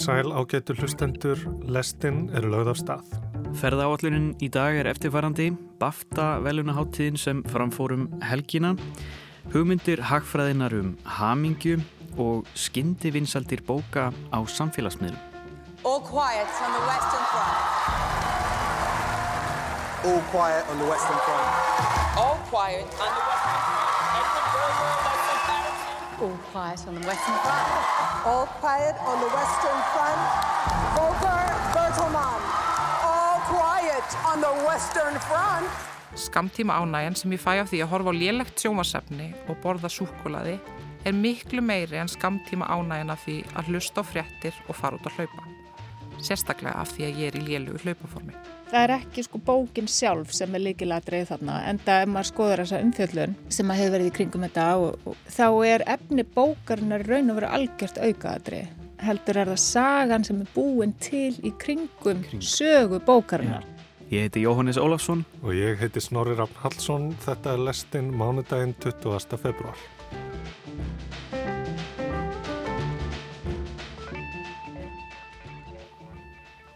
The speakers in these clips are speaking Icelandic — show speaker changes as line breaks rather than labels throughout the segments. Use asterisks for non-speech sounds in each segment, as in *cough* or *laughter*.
sæl ágættu hlustendur, lestin er lögð af stað.
Ferðaállunin í dag er eftirfarandi, BAFTA velunaháttíðin sem framfórum helgina, hugmyndir hagfræðinar um hamingju og skyndi vinsaldir bóka á samfélagsmiðlum.
All quiet on the western front.
All quiet on the western front.
All quiet on the western front.
All quiet on the western front.
All quiet on the western front. Volker Bertelmann. All quiet on the western front.
Skamtíma ánægjan sem ég fæ af því að horfa á lélegt sjómasefni og borða súkulaði er miklu meiri en skamtíma ánægjan af því að hlusta á fréttir og fara út að hlaupa. Sérstaklega af því að ég er í lélugu hlaupaformi.
Það er ekki sko bókin sjálf sem er líkilatrið þarna en það er maður skoður þessa umfjöldlun sem að hefur verið í kringum þetta og, og þá er efni bókarinnar raun og verið algjört aukaðatrið. Heldur er það sagan sem er búin til í kringum Kring. sögu bókarinnar.
Ja. Ég heiti Jóhannes Ólafsson
og ég heiti Snorri Rafn Hallsson. Þetta er lestinn mánudaginn 20. februar.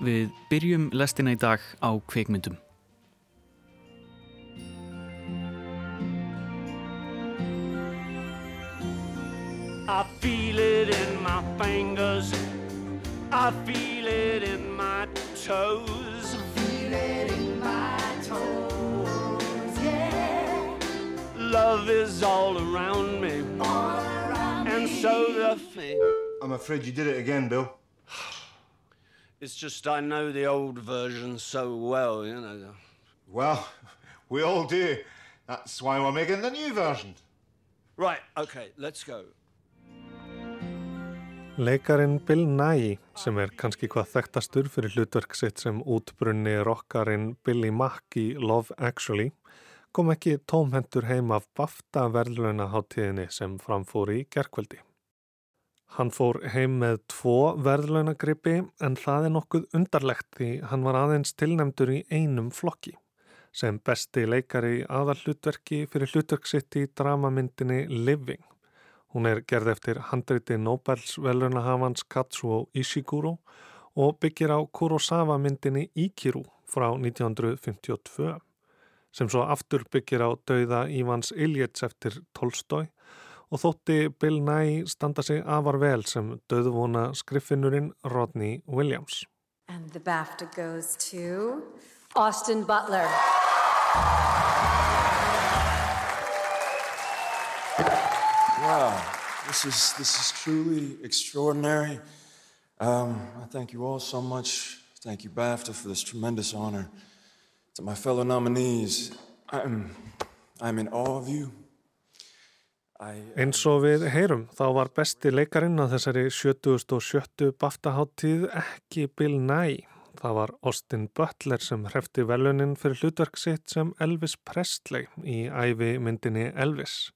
Við byrjum lestina í dag á kveikmyndum.
I feel it in my fingers. I feel it in my toes. I feel it in my toes, yeah. Love is all around me. All around And me. so the thing
I'm afraid you did it again, Bill
It's just I know the old version so well, you know.
Well, *laughs* we all do. That's why we're making the new version.
Right, okay, let's go.
Leikarin Bill Nye, sem er kannski hvað þekktastur fyrir hlutverk sitt sem útbrunni rockarinn Billy Mack í Love Actually, kom ekki tómhendur heim af BAFTA verðlunaháttíðinni sem framfór í gerkveldi. Hann fór heim með tvo verðlaunagrippi en það er nokkuð undarlegt því hann var aðeins tilnemdur í einum flokki sem besti leikari aðal hlutverki fyrir hlutverksitt í dramamyndinni Living. Hún er gerð eftir handreiti Nobels velunahafans Katsuo Ishiguro og byggir á Kurosawa myndinni Ikiru frá 1952 sem svo aftur byggir á dauða Ívans Iljets eftir Tolstói og þótti Bill Nye standa sig afar vel sem döðvona skriffinnurinn Rodney Williams.
And the BAFTA goes to Austin Butler.
Wow, this is, this is truly extraordinary. Um, I thank you all so much. Thank you, BAFTA, for this tremendous honor. To my fellow nominees, I'm, I'm in awe of you.
Eins og við heyrum þá var besti leikarinn að þessari 70.70 baftaháttíð ekki Bill Nye. Það var Austin Butler sem hrefti velunin fyrir hlutverk sitt sem Elvis Presley í æfi myndinni Elvis.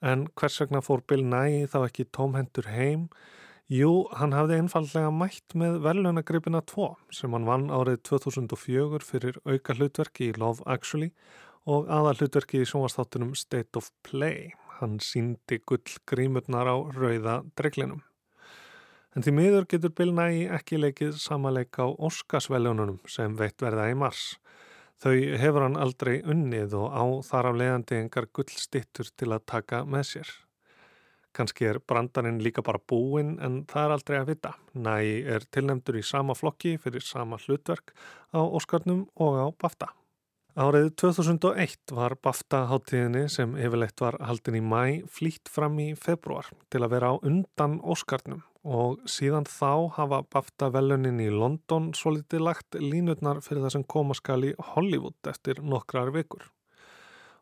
En hvers vegna fór Bill Nye þá ekki tómhendur heim? Jú, hann hafði einfallega mætt með velunagripina 2 sem hann vann árið 2004 fyrir auka hlutverki í Love Actually og aða hlutverki í sjónvastáttunum State of Play hann síndi gull grímurnar á rauða dreglinum. En því miður getur Bill Nye ekki leikið samaleg á Óskarsveljónunum sem veitt verða í mars. Þau hefur hann aldrei unnið og á þar af leiðandi engar gullstittur til að taka með sér. Kanski er brandarinn líka bara búinn en það er aldrei að vita. Nye er tilnemdur í sama flokki fyrir sama hlutverk á Óskarnum og á BAFTA. Árið 2001 var BAFTA-háttíðinni sem yfirleitt var haldin í mæ flýtt fram í februar til að vera á undan Óskarnum og síðan þá hafa BAFTA-velunin í London svo litið lagt línutnar fyrir það sem koma skal í Hollywood eftir nokkrar vikur.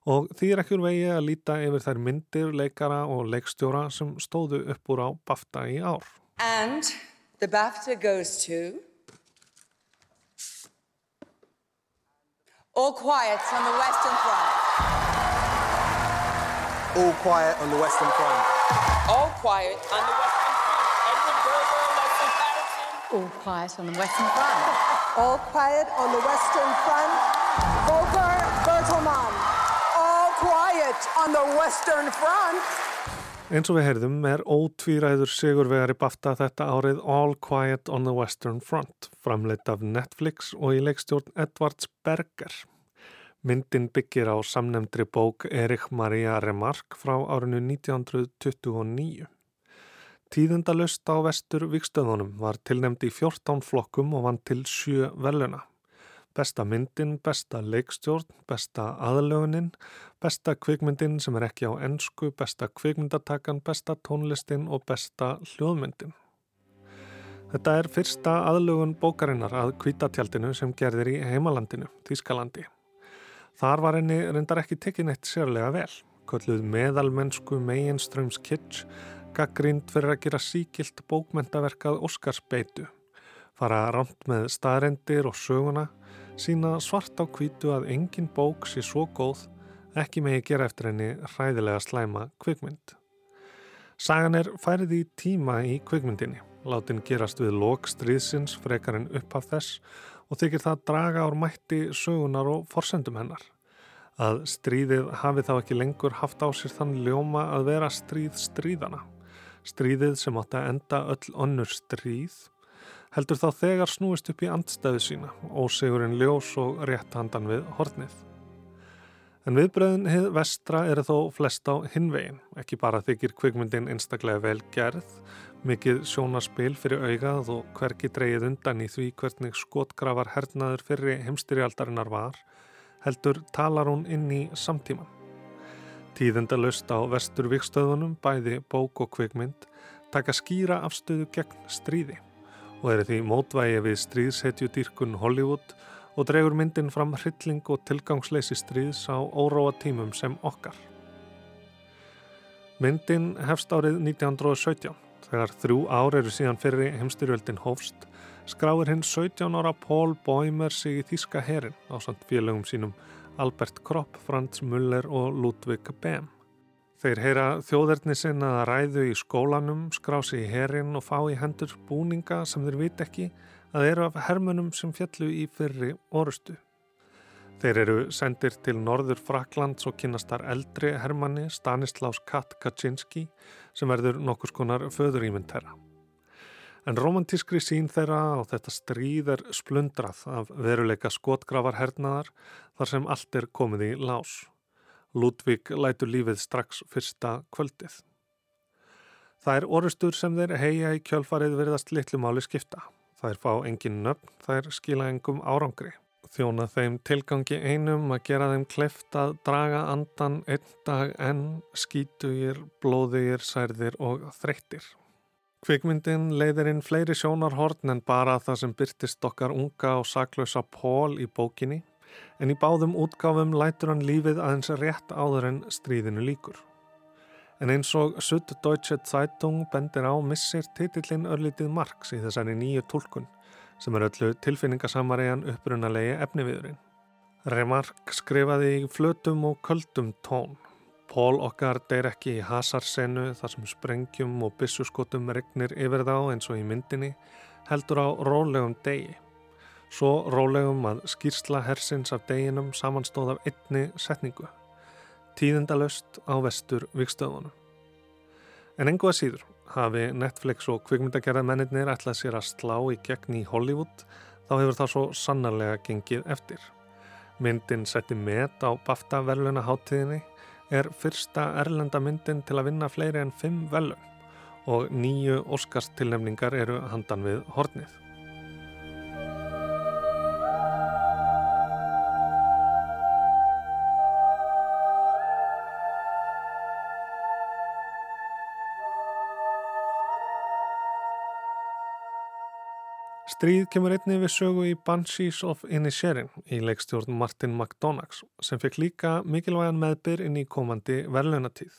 Og því er ekki úr vegi að líta yfir þær myndir, leikara og leikstjóra sem stóðu upp úr á BAFTA í ár.
And the BAFTA goes to... All quiet on the Western Front.
All quiet on the Western Front.
All quiet on the Western Front. Edward Berger, Leslie Patterson.
All quiet on the Western Front.
All quiet on the Western Front. Volker Bertelmann. All quiet on the Western Front.
Eins og við heyrðum er ótvíræður sigurvegari bafta þetta árið All Quiet on the Western Front, framleitt af Netflix og í leikstjórn Edvards Berger. Myndin byggir á samnemndri bók Erich Maria Remarque frá árinu 1929. Tíðindalust á vestur vikstöðunum var tilnemd í 14 flokkum og vann til sjö veluna besta myndin, besta leikstjórn, besta aðlögunin, besta kvikmyndin sem er ekki á ennsku, besta kvikmyndatakan, besta tónlistin og besta hljóðmyndin. Þetta er fyrsta aðlögun bókarinnar að kvítatjaldinu sem gerðir í heimalandinu, Þískalandi. Þar var henni reyndar ekki tekinn eitt sérlega vel, kölluð meðalmennsku meginströms kitsch, gaggrínd fyrir að gera síkilt bókmentaverkað Óskarsbeitu, fara rámt með staðrendir og söguna, sína svart á kvítu að engin bók sé svo góð ekki megi gera eftir henni hræðilega slæma kvikmynd. Sagan er færið í tíma í kvikmyndinni, látin gerast við lok stríðsins frekar en upphaf þess og þykir það draga ár mætti sögunar og forsendum hennar. Að stríðið hafi þá ekki lengur haft á sér þann ljóma að vera stríð stríðana. Stríðið sem átt að enda öll önnur stríð heldur þá þegar snúist upp í andstæðu sína, ósigurinn ljós og rétt handan við hornið. En viðbröðin hið vestra eru þó flest á hinvegin, ekki bara þykir kvikmyndin einstaklega vel gerð, mikið sjónaspil fyrir augað og hverki dreyið undan í því hvernig skotgrafar hernaður fyrir heimstyrjaldarinnar var, heldur talar hún inn í samtíman. Tíðendalust á vestur vikstöðunum, bæði bók og kvikmynd, taka skýra afstöðu gegn stríði og eru því mótvægi við stríðshetju dýrkun Hollywood og dregur myndin fram hrylling og tilgangsleysi stríðs á óróa tímum sem okkar. Myndin hefst árið 1917 þegar þrjú ár eru síðan fyrir heimstyrjöldin hófst skráir hinn 17 ára Paul Bäumer sig í Þíska herin á samt félögum sínum Albert Kropp, Franz Müller og Ludwig Behm. Þeir heyra þjóðerni sinna að ræðu í skólanum, skrá sig í herin og fá í hendur búninga sem þeir vit ekki að eru af hermunum sem fjallu í fyrri orustu. Þeir eru sendir til norður Fraklands og kynastar eldri hermanni Stanislaus Kat Kaczynski sem verður nokkus konar föðurýmynd þeirra. En romantískri sín þeirra á þetta stríð er splundrað af veruleika skotgrafar hernaðar þar sem allt er komið í lás. Ludvig lætur lífið strax fyrsta kvöldið. Það er orustur sem þeir heia í kjölfarið verðast litlumáli skipta. Það er fá engin nöfn, það er skila engum árangri. Þjóna þeim tilgangi einum að gera þeim kleft að draga andan einn dag en skítugir, blóðugir, særðir og þreyttir. Kvikmyndin leiðir inn fleiri sjónarhorn en bara það sem byrtist okkar unga og saklausa Pól í bókinni en í báðum útgáfum lætur hann lífið aðeins rétt áður en stríðinu líkur. En eins og Sudd-Deutsche Zeitung bendir á missir titillin örlítið margs í þessari nýju tólkun sem er öllu tilfinningasamariðan upprunalegi efniviðurinn. Remark skrifaði í flötum og köldum tón. Pól okkar deyr ekki í hasarsenu þar sem sprengjum og bissuskotum regnir yfir þá eins og í myndinni heldur á rólegum degi svo rólegum að skýrsla hersins af deginum samanstóð af einni setningu, tíðendalöst á vestur vikstöðunum. En engu að síður hafi Netflix og kvikmyndagerða mennir ætlað sér að slá í gegn í Hollywood þá hefur það svo sannarlega gengið eftir. Myndin setti met á BAFTA verðluna háttíðinni er fyrsta erlenda myndin til að vinna fleiri en fimm velun og nýju Óskarstilnefningar eru handan við hornið. Stríð kemur einni við sögu í Banshees of Inisherin í leikstjórn Martin McDonagh sem fekk líka mikilvægan meðbyr inn í komandi verðlunatíð.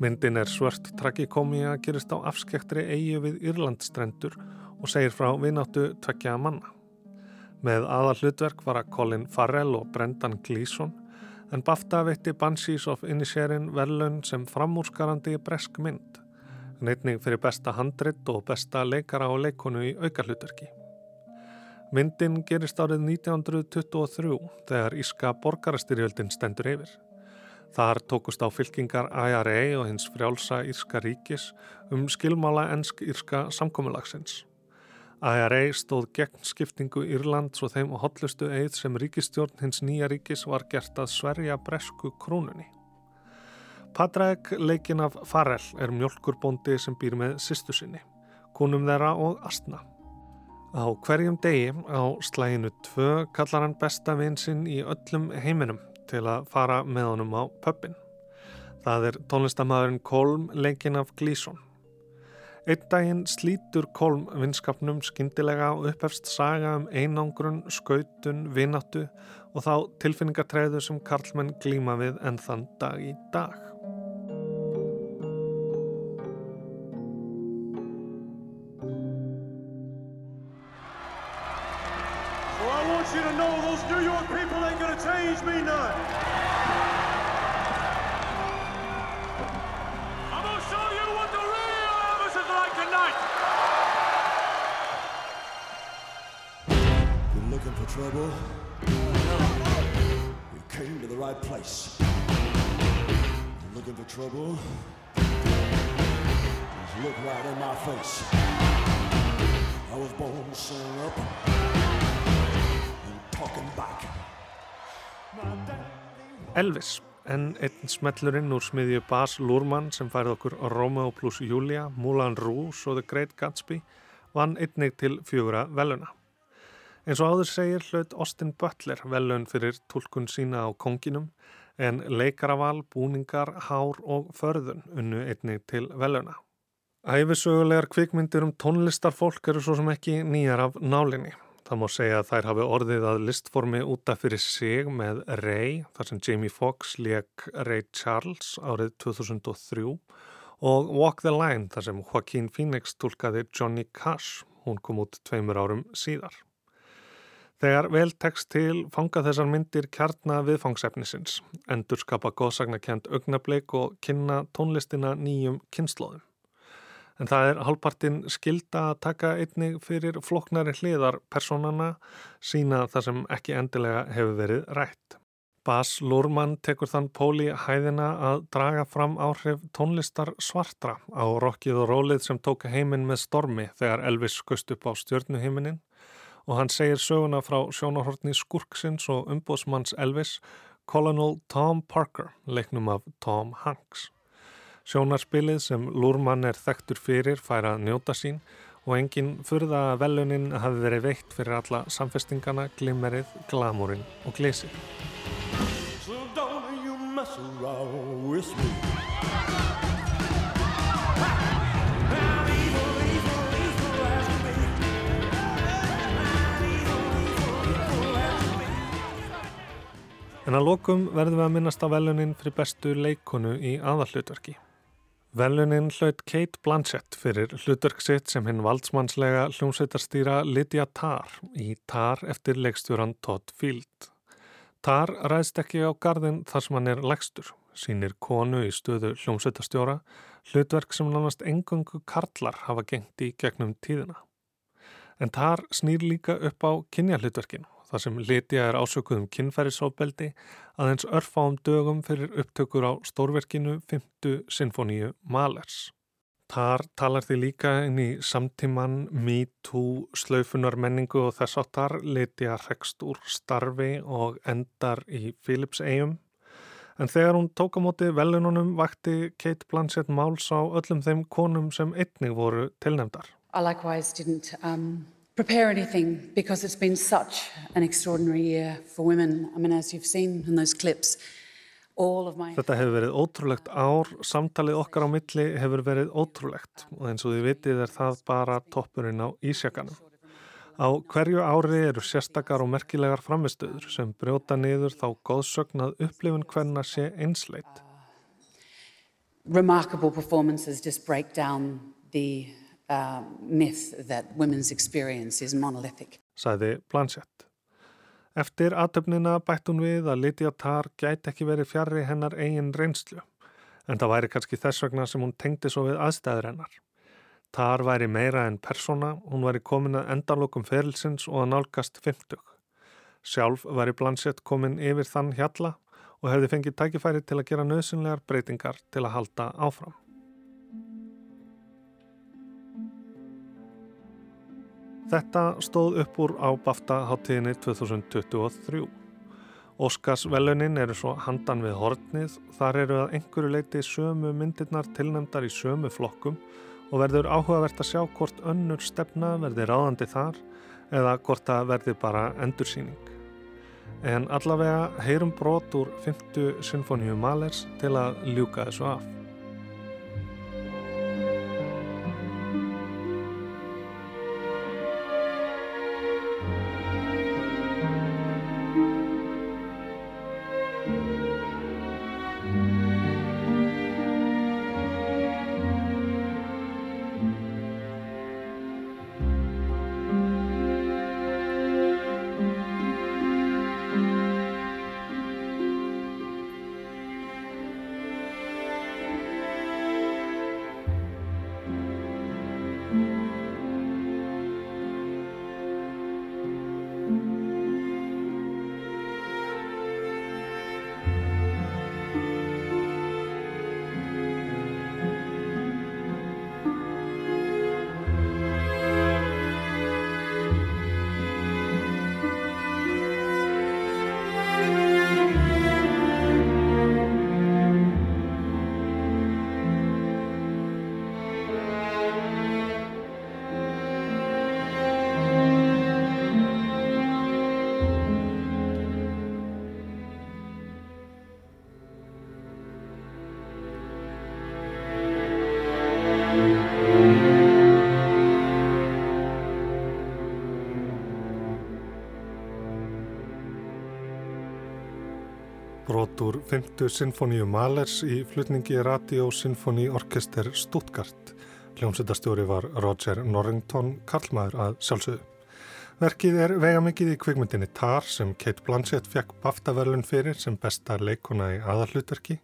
Myndin er svört tragikomi að gerist á afskektri eigi við Írlandstrendur og segir frá vináttu tveggja manna. Með aðal hlutverk var að Colin Farrell og Brendan Gleeson en BAFTA veitti Banshees of Inisherin velun sem framúrskarandi bresk mynd, neitning fyrir besta handrit og besta leikara og leikonu í aukarlutverki. Myndin gerist árið 1923 þegar Íska borgarastyrjöldin stendur yfir. Þar tókust á fylkingar IRA og hins frjálsa Írska ríkis um skilmála ennsk-írska samkominnlagsins. IRA stóð gegn skiptingu Írlands og þeim hotlustu eið sem ríkistjórn hins nýja ríkis var gert að sverja bresku krónunni. Padraeg leikin af Farrell er mjölkurbóndi sem býr með sýstu sinni, kunum þeirra og astna. Á hverjum degi á slæginu tvö kallar hann besta vinn sinn í öllum heiminum til að fara með honum á pöppin. Það er tónlistamæðurinn Kolm leikin af Glísson. Einn daginn slítur Kolm vinskapnum skindilega og upphefst saga um einangrun, skautun, vináttu og þá tilfinningartræðu sem Karlmann glíma við enn þann dag í dag.
So I want you to know those New York people ain't gonna change me none. Trouble, you came to the right place. You're looking for trouble, just look right in my face. I was born sing up and talking back.
Elvis, en einn smellurinn úr smiðju Bas Lurman sem færði okkur Romeo plus Julia, Moulin Rouge og The Great Gatsby vann einnig til fjögura veluna. Eins og áður segir hlaut Austin Butler velun fyrir tólkun sína á konginum en leikaraval, búningar, hár og förðun unnu einnig til veluna. Æfisögulegar kvikmyndir um tónlistarfólk eru svo sem ekki nýjar af nálinni. Það má segja að þær hafi orðið að listformi útaf fyrir sig með Ray, þar sem Jamie Foxx leik Ray Charles árið 2003 og Walk the Line, þar sem Joaquin Phoenix tólkaði Johnny Cash, hún kom út tveimur árum síðar. Þegar vel tekst til fanga þessar myndir kjarnar viðfangsefnisins, endur skapa góðsagnakent augnableik og kynna tónlistina nýjum kynnslóðum. En það er halvpartinn skilda að taka einnig fyrir floknari hliðar personana sína það sem ekki endilega hefur verið rætt. Bas Lurman tekur þann póli hæðina að draga fram áhrif tónlistar svartra á rokkið og rólið sem tóka heiminn með stormi þegar Elvis skust upp á stjörnuhiminin og hann segir söguna frá sjónahortni Skurksins og umbóðsmanns Elvis Colonel Tom Parker, leiknum af Tom Hanks. Sjónarspilið sem Lúrmann er þekktur fyrir færa að njóta sín og enginn fyrða að velunin hafi verið veitt fyrir alla samfestingana, glimmerið, glamúrin og glísið. So En að lokum verðum við að minnast á velunin fyrir bestu leikonu í aðallutverki. Velunin hlaut Kate Blanchett fyrir hlutverk sitt sem hinn valdsmannslega hljómsveitarstýra Lydia Tarr í Tarr eftir leikstjóran Todd Field. Tarr ræðst ekki á gardin þar sem hann er legstur, sínir konu í stöðu hljómsveitarstjóra, hlutverk sem nánast engungu karlar hafa gengt í gegnum tíðina. En Tarr snýr líka upp á kynja hlutverkinu þar sem Lydia er ásökuð um kynfærisofbeldi aðeins örfáum dögum fyrir upptökur á stórverkinu 5. sinfoníu Malers. Þar talar því líka inn í samtíman Me Too slaufunar menningu og þess áttar Lydia rekst úr starfi og endar í Philips eigum. En þegar hún tók á móti velununum vakti Kate Blanchett máls á öllum þeim konum sem einnig voru tilnefndar.
I likewise didn't um, prepare anything because it's been such an extraordinary year for women. I mean, as you've seen in those clips.
Þetta hefur verið ótrúlegt ár, samtalið okkar á milli hefur verið ótrúlegt og eins og þið vitið er það bara toppurinn á ísjakanum. Á hverju ári eru sérstakar og merkilegar framistöður sem brjóta niður þá góðsögnað upplifun hverna sé einsleitt.
Remarkable performances just break down the uh, myth that women's experience is monolithic.
Sæði Blanchett. Eftir aðtöfnina bætt hún við að Lydia Tarr gæti ekki verið fjarrri hennar eigin reynslu, en það væri kannski þess vegna sem hún tengdi svo við aðstæður hennar. Tarr væri meira en persóna, hún væri komin að endarlokum ferilsins og að nálgast 50. Sjálf væri Blanchett komin yfir þann hjalla og hefði fengið tækifæri til að gera nöðsynlegar breytingar til að halda áfram. Þetta stóð upp úr á BAFTA háttíðinni 2023. Óskars velunin eru svo handan við hortnið, þar eru að einhverju leiti sömu myndirnar tilnæmdar í sömu flokkum og verður áhugavert að sjá hvort önnur stefna verði ráðandi þar eða hvort það verði bara endursýning. En allavega heyrum brot úr 50 symfóníu Malers til að ljúka þessu af. Brot úr 50 sinfoníu Malers í flutningi Radio Sinfoni Orkester Stuttgart. Hljómsveitastjóri var Roger Norrington, Karlmaður að sjálfsögðu. Verkið er vegamikið í kvikmyndinni Tar sem Kate Blanchett fekk baftaverlun fyrir sem besta leikona í aðallutverki.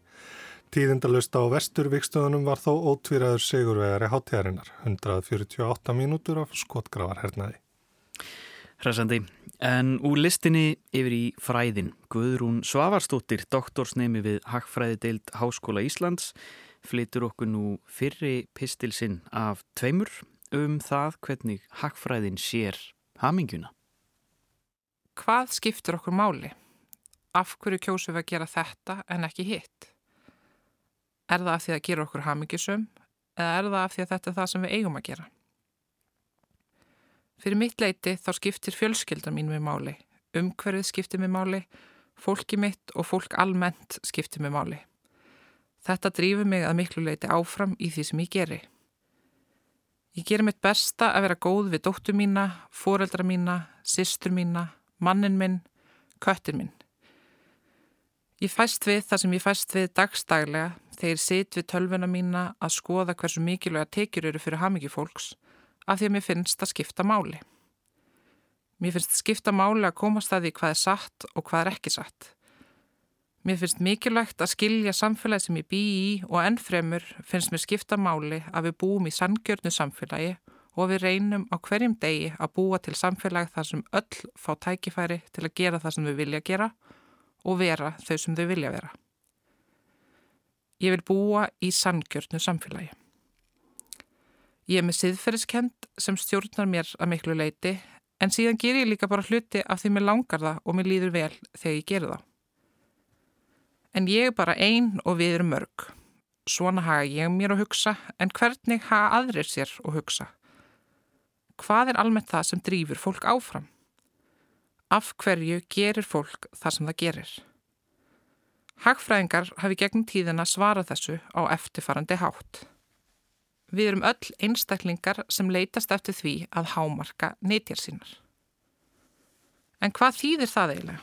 Tíðindalust á vesturvíkstöðunum var þó ótvíraður segurvegari háttegarinnar, 148 mínútur af skotgravarhernaði.
Hressandi. En úr listinni yfir í fræðin, Guðrún Svavarstóttir, doktorsnemi við Hagfræði deild Háskóla Íslands, flytur okkur nú fyrri pistilsinn af tveimur um það hvernig Hagfræðin sér haminguna.
Hvað skiptur okkur máli? Af hverju kjósum við að gera þetta en ekki hitt? Er það af því að gera okkur hamingisum eða er það af því að þetta er það sem við eigum að gera? Fyrir mitt leiti þá skiptir fjölskelda mín með máli, umhverfið skiptir með máli, fólki mitt og fólk almennt skiptir með máli. Þetta drýfur mig að miklu leiti áfram í því sem ég geri. Ég gerir mitt besta að vera góð við dóttur mína, foreldra mína, systur mína, mannin minn, köttin minn. Ég fæst við það sem ég fæst við dagstaglega þegar ég sit við tölvuna mína að skoða hversu mikilvæga tekjur eru fyrir hamingi fólks af því að mér finnst það skipta máli. Mér finnst skipta máli að komast að því hvað er satt og hvað er ekki satt. Mér finnst mikilvægt að skilja samfélagi sem ég bý í og ennfremur finnst mér skipta máli að við búum í sangjörnu samfélagi og við reynum á hverjum degi að búa til samfélagi þar sem öll fá tækifæri til að gera það sem við vilja gera og vera þau sem þau vilja vera. Ég vil búa í sangjörnu samfélagi. Ég er með siðferðiskend sem stjórnar mér að miklu leiti en síðan ger ég líka bara hluti af því mér langar það og mér líður vel þegar ég gerir það. En ég er bara einn og við erum mörg. Svona haga ég mér að hugsa en hvernig haga aðrir sér að hugsa? Hvað er almennt það sem drýfur fólk áfram? Af hverju gerir fólk það sem það gerir? Hagfræðingar hafi gegnum tíðina svarað þessu á eftirfarandi hátt. Við erum öll einstaklingar sem leytast eftir því að hámarka neytjar sínar. En hvað þýðir það eiginlega?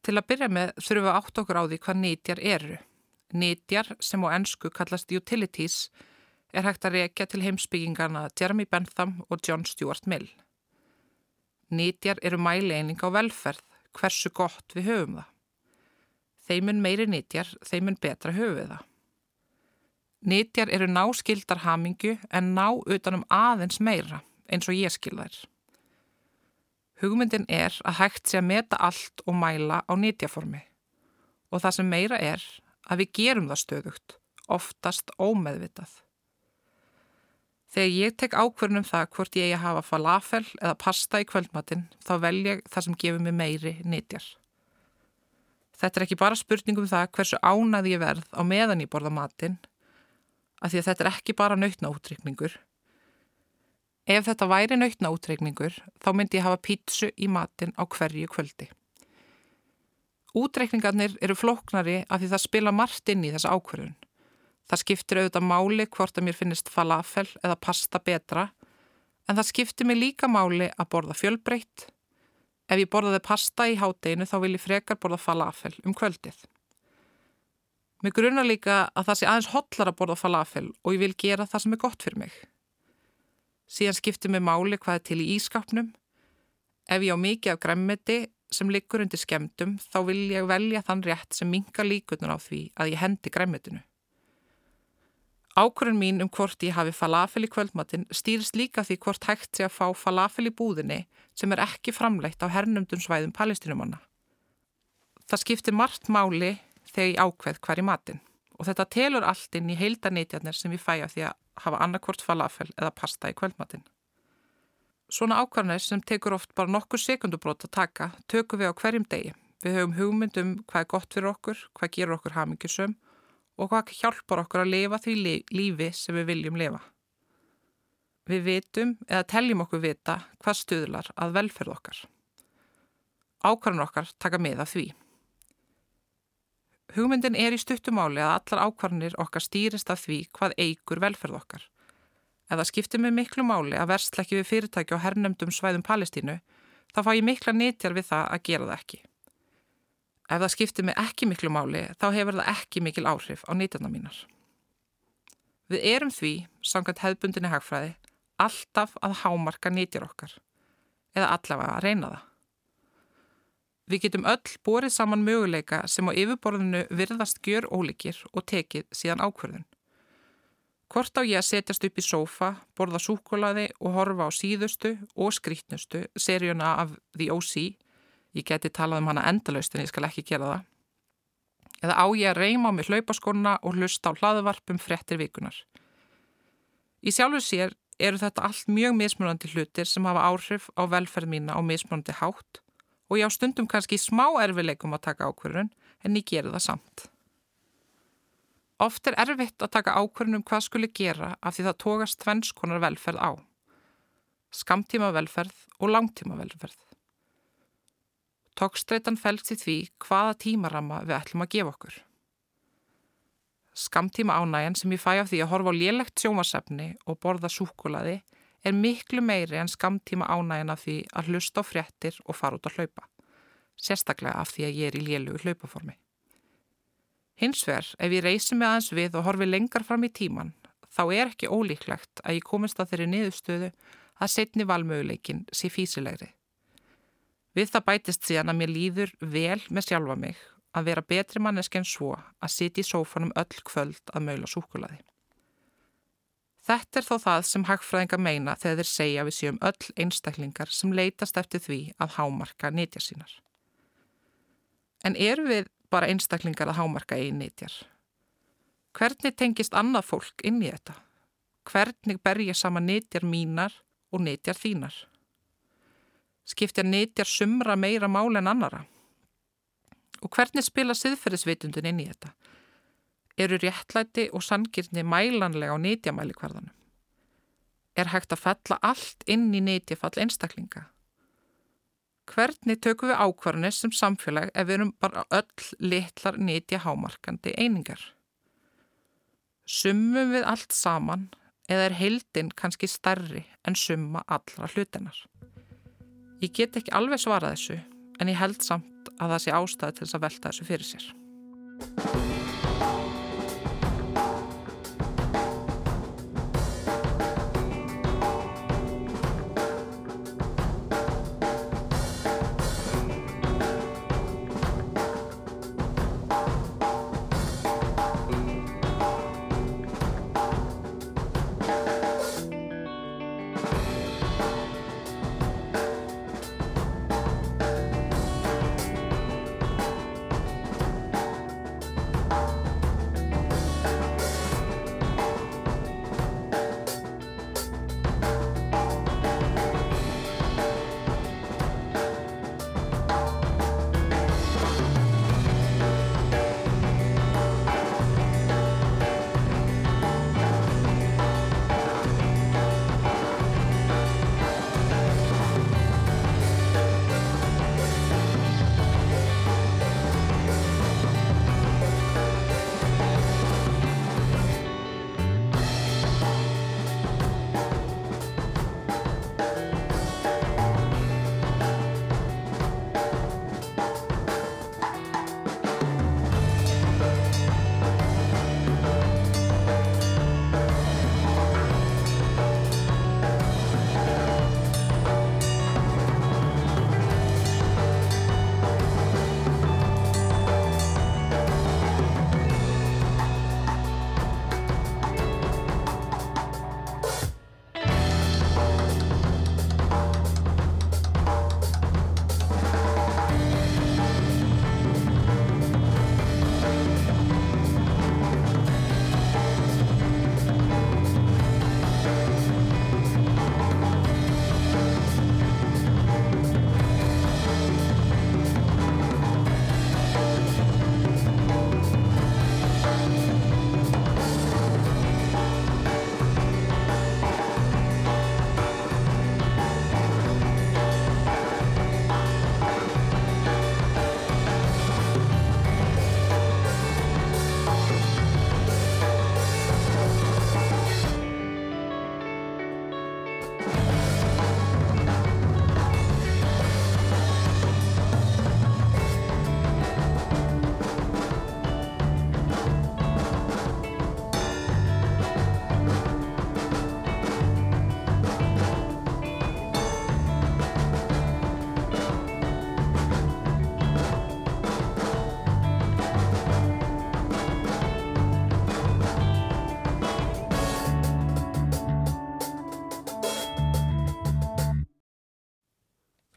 Til að byrja með þurfum við átt okkur á því hvað neytjar eru. Neytjar sem á ennsku kallast utilities er hægt að rekja til heimsbyggingarna Jeremy Bentham og John Stuart Mill. Nýtjar eru mæleining á velferð, hversu gott við höfum það. Þeimun meiri nýtjar, þeimun betra höfum við það. Nýtjar eru náskildar hamingju en ná utanum aðeins meira eins og ég skilðar. Hugmyndin er að hægt sé að meta allt og mæla á nýtjaformi og það sem meira er að við gerum það stöðugt, oftast ómeðvitað. Þegar ég tek ákverðnum það hvort ég að hafa falafel eða pasta í kvöldmatinn þá vel ég það sem gefur mig meiri nýtjar. Þetta er ekki bara spurningum það hversu ánaði ég verð á meðan ég borða matinn af því að þetta er ekki bara nautnaútreikningur. Ef þetta væri nautnaútreikningur þá myndi ég hafa pítsu í matinn á hverju kvöldi. Útreikningarnir eru flóknari af því það spila margt inn í þessa ákverðun. Það skiptir auðvitað máli hvort að mér finnist falafel eða pasta betra en það skiptir mig líka máli að borða fjölbreytt. Ef ég borðaði pasta í hátteginu þá vil ég frekar borða falafel um kvöldið. Mér grunnar líka að það sé aðeins hotlar að borða falafel og ég vil gera það sem er gott fyrir mig. Síðan skiptir mig máli hvað er til í ískapnum. Ef ég á mikið af græmmiti sem liggur undir skemdum þá vil ég velja þann rétt sem minga líkunar á því að ég hendi græmmitinu. Ákvörðun mín um hvort ég hafi falafel í kvöldmatin stýrist líka því hvort hægt sé að fá falafel í búðinni sem er ekki framleitt á hernumdun svæðum palestinumanna. Það skiptir margt máli þegar ég ákveð hver í matin og þetta telur allt inn í heildanitjarnir sem ég fæja því að hafa annarkvort falafel eða pasta í kvöldmatin. Svona ákvarðanir sem tekur oft bara nokkur sekundubrót að taka tökum við á hverjum degi. Við höfum hugmyndum hvað er gott fyrir okkur, hvað gerur okkur hamingjusum og hvað hjálpar okkur að lifa því lífi sem við viljum lifa. Við vitum eða teljum okkur vita hvað stuðlar að velferð okkar. Ákvarðan okkar taka með af því. Hugmyndin er í stuttumáli að allar ákvarðanir okkar stýrist af því hvað eigur velferð okkar. Það skiptir mig miklu máli að versleiki við fyrirtæki og herrnumdum svæðum Palestínu, þá fá ég mikla nýtjar við það að gera það ekki. Ef það skiptir mig ekki miklu máli þá hefur það ekki mikil áhrif á nýtjarnar mínar. Við erum því, samkvæmt hefðbundinni hagfræði, alltaf að hámarka nýtjar okkar eða allavega að reyna það. Við getum öll borið saman möguleika sem á yfirborðinu virðast gjör ólíkir og tekið síðan ákverðun. Hvort á ég að setjast upp í sófa, borða súkulaði og horfa á síðustu og skrítnustu seríuna af The O.C., Ég geti talað um hana endalaust en ég skal ekki gera það. Eða á ég að reyma á mig hlaupaskona og hlusta á hlaðvarpum frettir vikunar. Í sjálfu sér eru þetta allt mjög mismunandi hlutir sem hafa áhrif á velferð mína á mismunandi hátt og ég á stundum kannski smá erfileikum að taka ákverðun en ég gera það samt. Oft er erfitt að taka ákverðun um hvað skuli gera af því það tókast tvennskonar velferð á. Skamtíma velferð og langtíma velferð. Tókstreitan fælst í því hvaða tímarama við ætlum að gefa okkur. Skamtíma ánægjan sem ég fæ af því að horfa á lélegt sjómasefni og borða súkulaði er miklu meiri en skamtíma ánægjan af því að hlusta á fréttir og fara út að hlaupa. Sérstaklega af því að ég er í lélugu hlaupaformi. Hins vegar, ef ég reysi mig aðeins við og horfi lengar fram í tíman, þá er ekki ólíklegt að ég komist að þeirri niðurstöðu að setni valmöguleikin sé físilegri. Við það bætist síðan að mér líður vel með sjálfa mig að vera betri manneski en svo að sitja í sófanum öll kvöld að maula súkulaði. Þetta er þó það sem hagfræðinga meina þegar þeir segja við séum öll einstaklingar sem leitast eftir því að hámarka nýtjar sínar. En eru við bara einstaklingar að hámarka einn nýtjar? Hvernig tengist annað fólk inn í þetta? Hvernig ber ég sama nýtjar mínar og nýtjar þínar? skiptja neytjar sumra meira mál en annara. Og hvernig spila siðferðisveitundun inn í þetta? Eru réttlæti og sangirni mælanlega á neytjamæli hverðanum? Er hægt að fella allt inn í neytjafall einstaklinga? Hvernig tökum við ákvarðinni sem samfélag ef við erum bara öll litlar neytja hámarkandi einingar? Summum við allt saman eða er heildin kannski starri en summa allra hlutennar? Ég get ekki alveg svarað þessu en ég held samt að það sé ástæði til þess að velta þessu fyrir sér.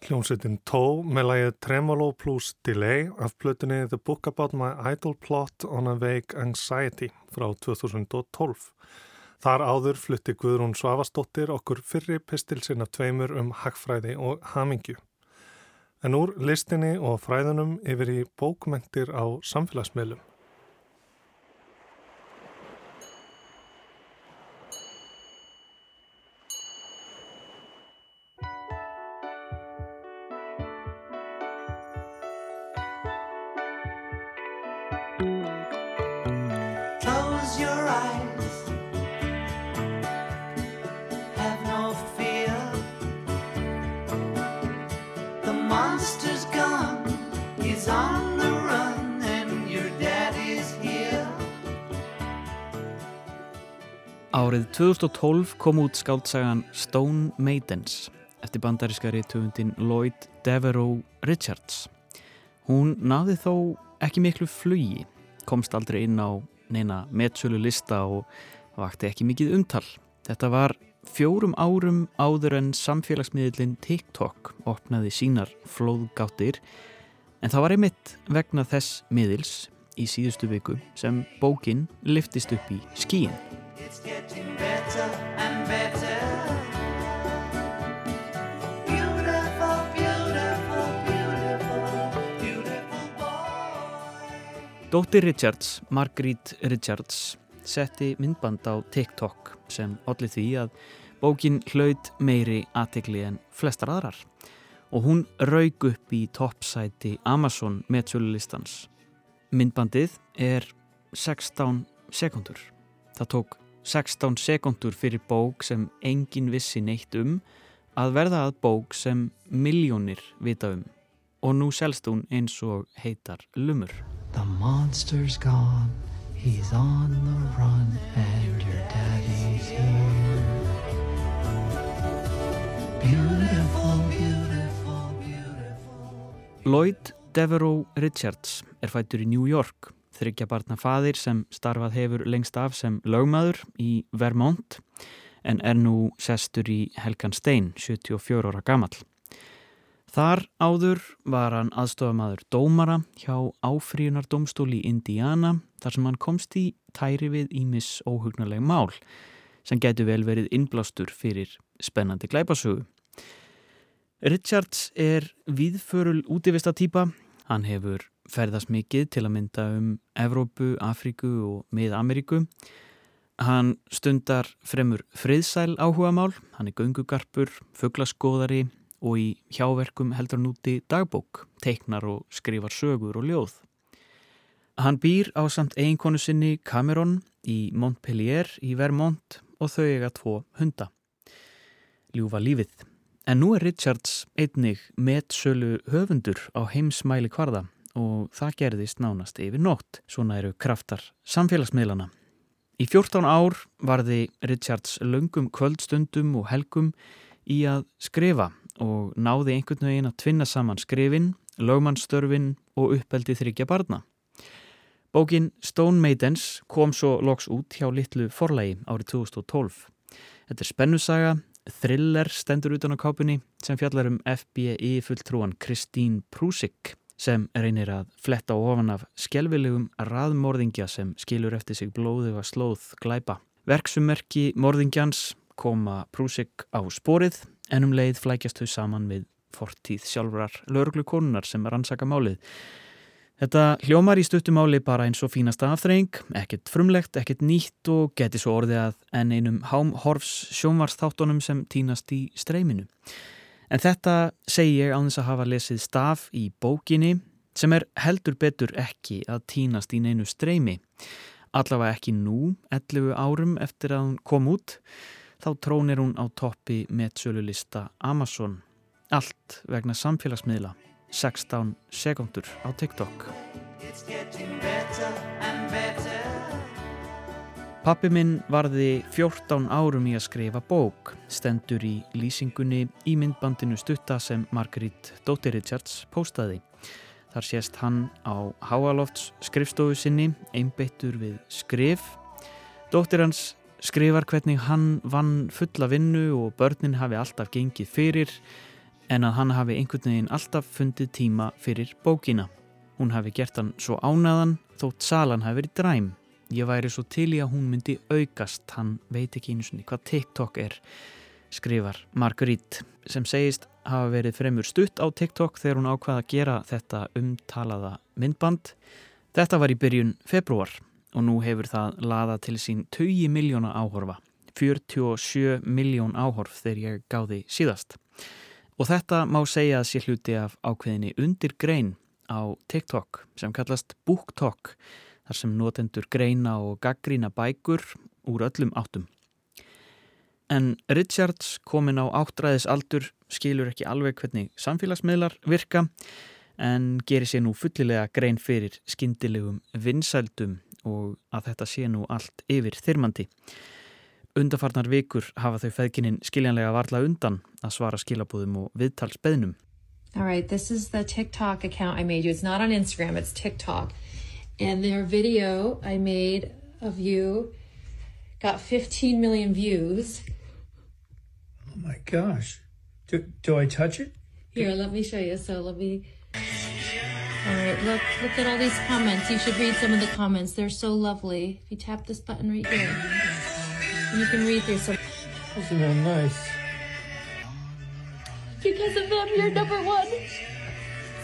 Hljómsveitin Tó með lægið Tremolo plus Delay af plötunni The Book About My Idle Plot on a Vague Anxiety frá 2012. Þar áður flutti Guðrún Svavastóttir okkur fyrri pistilsinn af tveimur um hagfræði og hamingju. En úr listinni og fræðunum yfir í bókmentir á samfélagsmiðlum.
2012 kom út skáldsagan Stone Maidens eftir bandarískari töfundin Lloyd Devereaux Richards. Hún náði þó ekki miklu flugi, komst aldrei inn á neina metsölu lista og vakti ekki mikið umtal. Þetta var fjórum árum áður en samfélagsmiðlinn TikTok opnaði sínar flóðgáttir en það var einmitt vegna þess miðils í síðustu viku sem bókin liftist upp í skíin. It's getting better and better. Dóttir Richards, Marguerite Richards, setti myndband á TikTok sem allir því að bókin hlaut meiri aðtegli en flestar aðrar og hún raug upp í toppsæti Amazon meðsölulistans. Myndbandið er 16 sekundur. Það tók 16 sekundur fyrir bók sem engin vissi neitt um að verða að bók sem miljónir vita um. Og nú selst hún eins og heitar lumur. The monster's gone, he's on the run and your daddy's here. Beautiful, beautiful, beautiful. Lloyd Devereaux Richards er fættur í New York þryggja barna fadir sem starfað hefur lengst af sem lögmaður í Vermont en er nú sestur í Helgan Stein, 74 ára gammal. Þar áður var hann aðstofamaður dómara hjá áfríunardómstóli í Indiana þar sem hann komst í tæri við ímis óhugnarleg mál sem getur vel verið innblástur fyrir spennandi glæpasögu. Richards er viðförul útivista týpa, hann hefur ferðast mikið til að mynda um Evrópu, Afríku og Mið-Ameríku. Hann stundar fremur friðsæl áhuga mál, hann er gungugarpur, fugglaskóðari og í hjáverkum heldur hann úti dagbók, teiknar og skrifar sögur og ljóð. Hann býr á samt eiginkonu sinni Cameron í Montpellier í Vermont og þau eiga tvo hunda. Ljúfa lífið. En nú er Richards einnig metsölu höfundur á heimsmæli kvarða og það gerðist nánast yfir nótt. Svona eru kraftar samfélagsmiðlana. Í 14 ár varði Richards löngum kvöldstundum og helgum í að skrifa og náði einhvern veginn að tvinna saman skrifin, lögmannstörfin og uppeldi þryggja barna. Bókin Stone Maidens kom svo loks út hjá litlu forlægi árið 2012. Þetta er spennusaga, thriller stendur utan á kápunni sem fjallar um FBI fulltrúan Kristín Prúsik sem reynir að fletta ofan af skjelvilegum raðmorðingja sem skilur eftir sig blóðu að slóð glæpa. Verksummerki morðingjans koma Prúsik á sporið en um leið flækjast þau saman við fortíð sjálfurar lögurglukonunar sem rannsaka málið. Þetta hljómar í stuttumáli bara eins og fínasta aftreng, ekkert frumlegt, ekkert nýtt og geti svo orðið að enn einum hámhorfs sjónvarsþáttunum sem týnast í streyminu. En þetta segi ég á þess að hafa lesið staf í bókinni sem er heldur betur ekki að týnast í neinu streymi. Allavega ekki nú, 11 árum eftir að hún kom út, þá trónir hún á toppi með sölulista Amazon. Allt vegna samfélagsmiðla, 16 sekundur á TikTok. Pappi minn varði 14 árum í að skrifa bók, stendur í lýsingunni í myndbandinu stutta sem Margaret Dóttir Richards postaði. Þar sést hann á Háalofts skrifstofu sinni, einbeittur við skrif. Dóttir hans skrifar hvernig hann vann fulla vinnu og börnin hafi alltaf gengið fyrir, en að hann hafi einhvern veginn alltaf fundið tíma fyrir bókina. Hún hafi gert hann svo ánaðan þótt salan hafi verið dræm. Ég væri svo til í að hún myndi aukast, hann veit ekki einu svonni hvað TikTok er, skrifar Marguerite sem segist hafa verið fremur stutt á TikTok þegar hún ákvaða að gera þetta umtalaða myndband. Þetta var í byrjun februar og nú hefur það laða til sín 20 miljóna áhorfa. 47 miljón áhorf þegar ég gáði síðast. Og þetta má segja að sé hluti af ákveðinni undir grein á TikTok sem kallast BookTok þar sem notendur greina og gaggrína bækur úr öllum áttum. En Richards komin á áttræðis aldur skilur ekki alveg hvernig samfélagsmiðlar virka en gerir sér nú fullilega grein fyrir skindilegum vinsældum og að þetta sé nú allt yfir þyrmandi. Undarfarnar vikur hafa þau feðkinin skiljanlega varla undan að svara skilabúðum og viðtalsbeðnum.
All right, this is the TikTok account I made you. It's not on Instagram, it's TikTok. And their video I made of you got 15 million views.
Oh my gosh. Do, do I touch it?
Here, let me show you. So let me. All right, look, look at all these comments. You should read some of the comments. They're so lovely. If you tap this button right here, you can read through some.
Isn't that nice?
Because of them, you're number one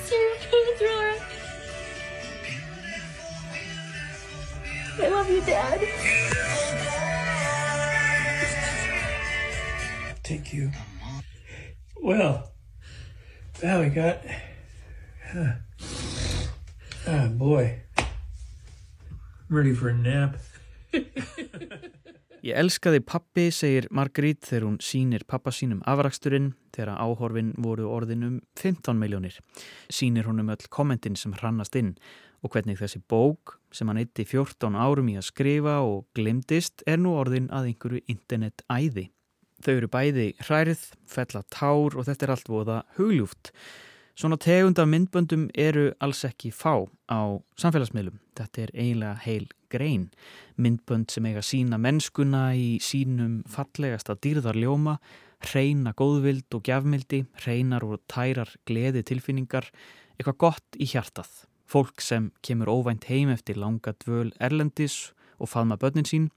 serial killer thriller. I love you, Dad.
Thank you. Well, now we got. Uh, oh boy. I'm ready for a nap.
Ég elskaði pappi, segir Margrét þegar hún sínir pappa sínum afraksturinn þegar áhorfin voru orðin um 15 miljónir. Sýnir hún um öll kommentin sem hrannast inn og hvernig þessi bók sem hann eitti 14 árum í að skrifa og glimtist er nú orðin að einhverju internet æði. Þau eru bæði hrærið, fella tár og þetta er allt voða hugljúft. Svona tegund af myndböndum eru alls ekki fá á samfélagsmiðlum. Þetta er eiginlega heil grein. Myndbönd sem eiga sína mennskuna í sínum fallegasta dýrðarljóma, hreina góðvild og gjafmildi, hreinar og tærar gleði tilfinningar, eitthvað gott í hjartað. Fólk sem kemur óvænt heim eftir langa dvöl erlendis og faðma börnin sín,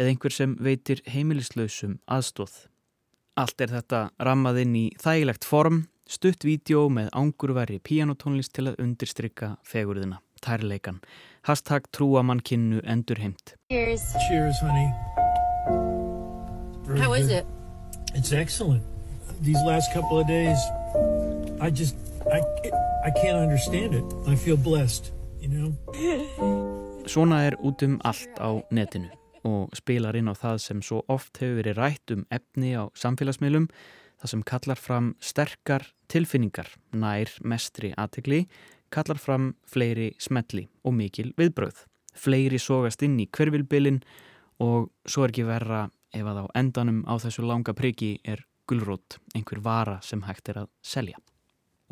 eða einhver sem veitir heimilislausum aðstóð. Allt er þetta rammað inn í þægilegt form, stutt vídeo með ángurveri píanotónlist til að undirstrykka fegurðina, tærleikan. Hashtag trúa mann kynnu endur heimt.
Cheers.
Cheers, honey. Very
How is
good.
it?
It's excellent. These last couple of days, I just, I, I can't understand it. I feel blessed, you know?
Svona er út um allt á netinu og spilar inn á það sem svo oft hefur verið rætt um efni á samfélagsmiðlum, það sem kallar fram sterkar tilfinningar, nær mestri aðtegli, kallar fram fleiri smetli og mikil viðbröð. Fleiri sógast inn í hverfylbilin og svo er ekki verra ef að á endanum á þessu langa priki er gulrót, einhver vara sem hægt er að selja.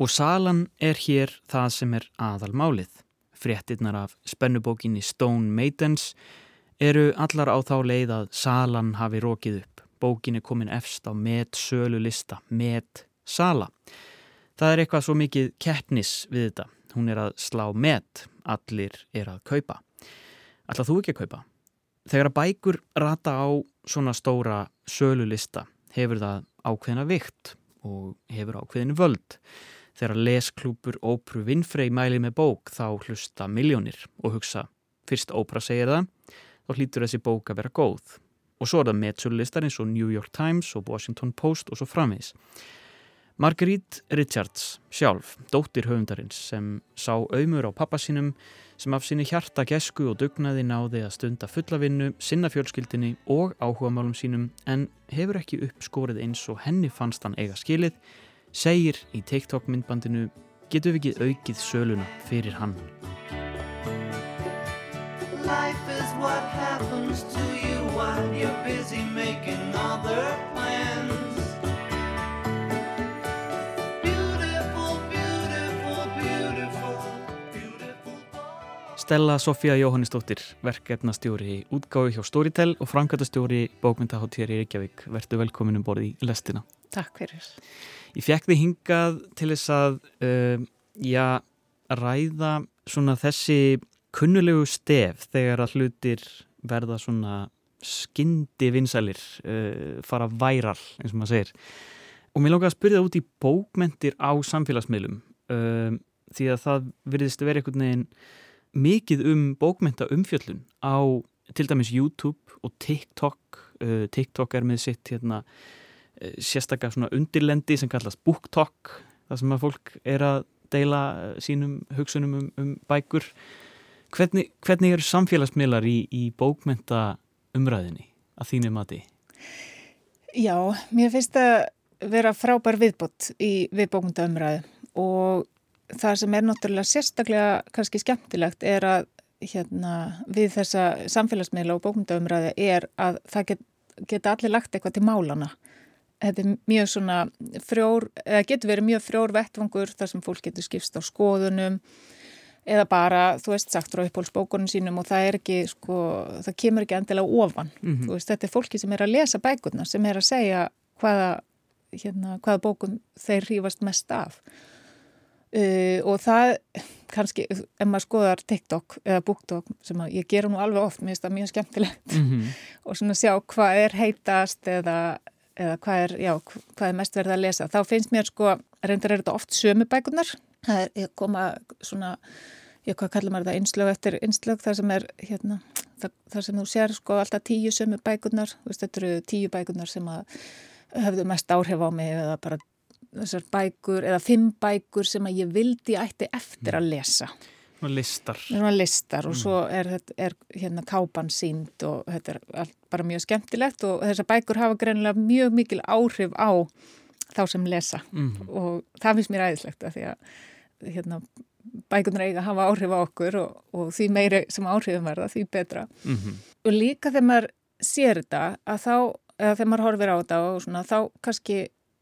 Og salan er hér það sem er aðalmálið. Fréttinnar af spennubókinni Stone Maidens eru allar á þá leið að salan hafi rókið upp. Bókin er komin efst á met sölu lista, met sala. Það er eitthvað svo mikið keppnis við þetta. Hún er að slá met, allir er að kaupa. Alltaf þú ekki að kaupa? Þegar að bækur rata á svona stóra sölu lista hefur það ákveðina vikt og hefur ákveðinu völd. Þegar lesklúpur Ópru Winfrey mæli með bók þá hlusta miljónir og hugsa fyrst Ópra segir það, þá hlýtur þessi bók að vera góð. Og svo er það metsölulistar eins og New York Times og Washington Post og svo framvegis. Marguerite Richards sjálf, dóttir höfundarins sem sá auðmur á pappa sínum sem af sinni hjarta gesku og dugnaði náði að stunda fullavinnu, sinna fjölskyldinni og áhugamálum sínum en hefur ekki uppskorið eins og henni fannst hann eiga skilið, segir í TikTok myndbandinu getur við ekki aukið söluna fyrir hann.
Life is what happens to you while you're busy making other plans. Beautiful, beautiful, beautiful, beautiful.
Stella Sofía Jóhannisdóttir, verkefnastjóri útgáfi hjá Storytel og framkvæmtastjóri bókmyndaháttíðar í Reykjavík. Vertu velkomin um borði í lestina.
Takk fyrir.
Ég fekk þið hingað til þess að uh, já, ræða svona þessi kunnulegu stef þegar að hlutir verða svona skyndi vinsælir, uh, fara væral eins og maður segir. Og mér langar að spyrja það út í bókmentir á samfélagsmiðlum uh, því að það virðist að vera einhvern veginn mikið um bókmenta umfjöllun á til dæmis YouTube og TikTok uh, TikTok er með sitt hérna, uh, sérstaklega svona undirlendi sem kallast BookTok það sem að fólk er að deila uh, sínum hugsunum um, um bækur hvernig, hvernig eru samfélagsmiðlar í, í bókmenta umræðinni að þínu mati?
Já, mér finnst að vera frábær viðbót í viðbókmynda umræðu og það sem er náttúrulega sérstaklega kannski skemmtilegt er að hérna, við þessa samfélagsmiðla og bókmyndaumræði er að það get, geta allir lagt eitthvað til málana. Þetta er mjög svona frjór, eða getur verið mjög frjór vettvangur þar sem fólk getur skipst á skoðunum eða bara, þú veist, sagt frá upphólsbókunum sínum og það er ekki, sko, það kemur ekki endilega ofan. Mm -hmm. Þú veist, þetta er fólki sem er að lesa bækurna, sem er að segja hvaða, hérna, hvaða bókum þeir hrýfast mest af. Uh, og það kannski, ef maður skoðar TikTok eða BookTok sem ég gera nú alveg oft, mér finnst það mjög skemmtilegt mm -hmm. *laughs* og svona sjá hvað er heitast eða, eða hvað, er, já, hvað er mest verið að lesa þá finnst mér sko, reyndar er þetta oft sömu bækunar, það er koma svona, já hvað kallar maður það einslög eftir einslög, það sem er hérna, það, það sem þú sér sko alltaf tíu sömu bækunar, þetta eru tíu bækunar sem að höfðu mest áhrif á mig eða bara þessar bækur eða fimm bækur sem að ég vildi ætti eftir að lesa.
Svona listar.
Listar og mm. svo er, er hérna kápan sínd og þetta er bara mjög skemmtilegt og þessar bækur hafa greinilega mjög mikil áhrif á þá sem lesa mm. og það finnst mér æðislegt að því að hérna, bækunar eiga hafa áhrif á okkur og, og því meiri sem áhrifum verða því betra. Mm -hmm. Og líka þegar maður sér þetta að þá, eða þegar maður horfir á þetta og svona þá kannski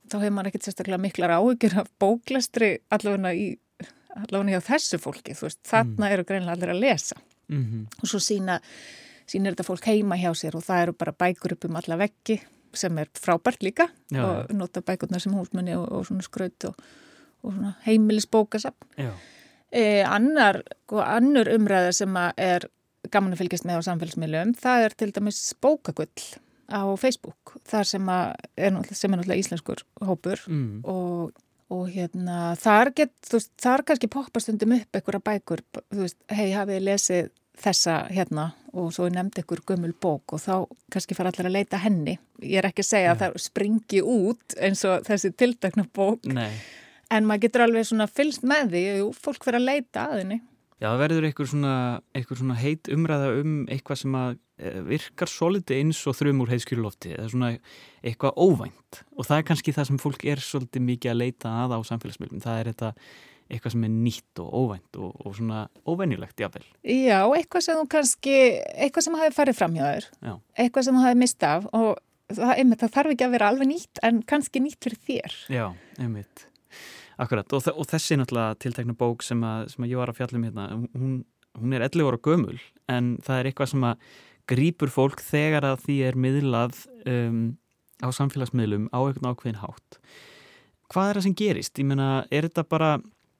þá hefur maður ekkert sérstaklega miklar áhyggjur af bóklastri allavega í allavega hjá þessu fólki, þú veist, þarna mm. eru greinlega allir að lesa mm -hmm. og svo sína sínir þetta fólk heima hjá sér og það eru bara bækur upp um alla veggi sem er frábært líka Já, og nota bækurnar sem húsmunni og, og svona skraut og, og svona heimilisbókasapn e, annar, sko, annar umræða sem er gaman að fylgjast með á samfélagsmiðlum, það er til dæmis bókagull á Facebook þar sem er, náttúrulega íslenskur hópur mm. og, og hérna þar, get, veist, þar kannski poppa stundum upp einhverja bækur, þú veist, hei hafið lesið þessa hérna og svo er nefnd einhver gömul bók og þá kannski fara allir að leita henni ég er ekki að segja ja. að það springi út eins og þessi tildakna bók
Nei.
en maður getur alveg svona fylst með því og fólk fyrir að leita að henni
Já, það verður einhver svona, svona heit umræða um eitthvað sem eh, virkar svolítið eins og þrjum úr heiðskjurlofti eða svona eitthvað óvænt og það er kannski það sem fólk er svolítið mikið að leita að á samfélagsmiðlum það er þetta eitthvað sem er nýtt og óvænt og, og svona óvenjulegt jáfnvel.
Já, eitthvað sem þú kannski eitthvað sem hafi farið fram hjá þér Já. eitthvað sem þú hafi mistað og það, einmitt, það þarf ekki að vera alveg nýtt en kannski nýtt fyrir þér.
Já, einmitt Akkurat og, og þessi náttúrulega tiltekna bók sem að, sem að ég var að fjalla um hérna, hún, hún er 11 ára gömul en það er eitthvað sem að grýpur fólk þegar að því er miðlað um, á samfélagsmiðlum á einhvern ákveðin hátt. Hvað er það sem gerist? Ég meina, er þetta bara,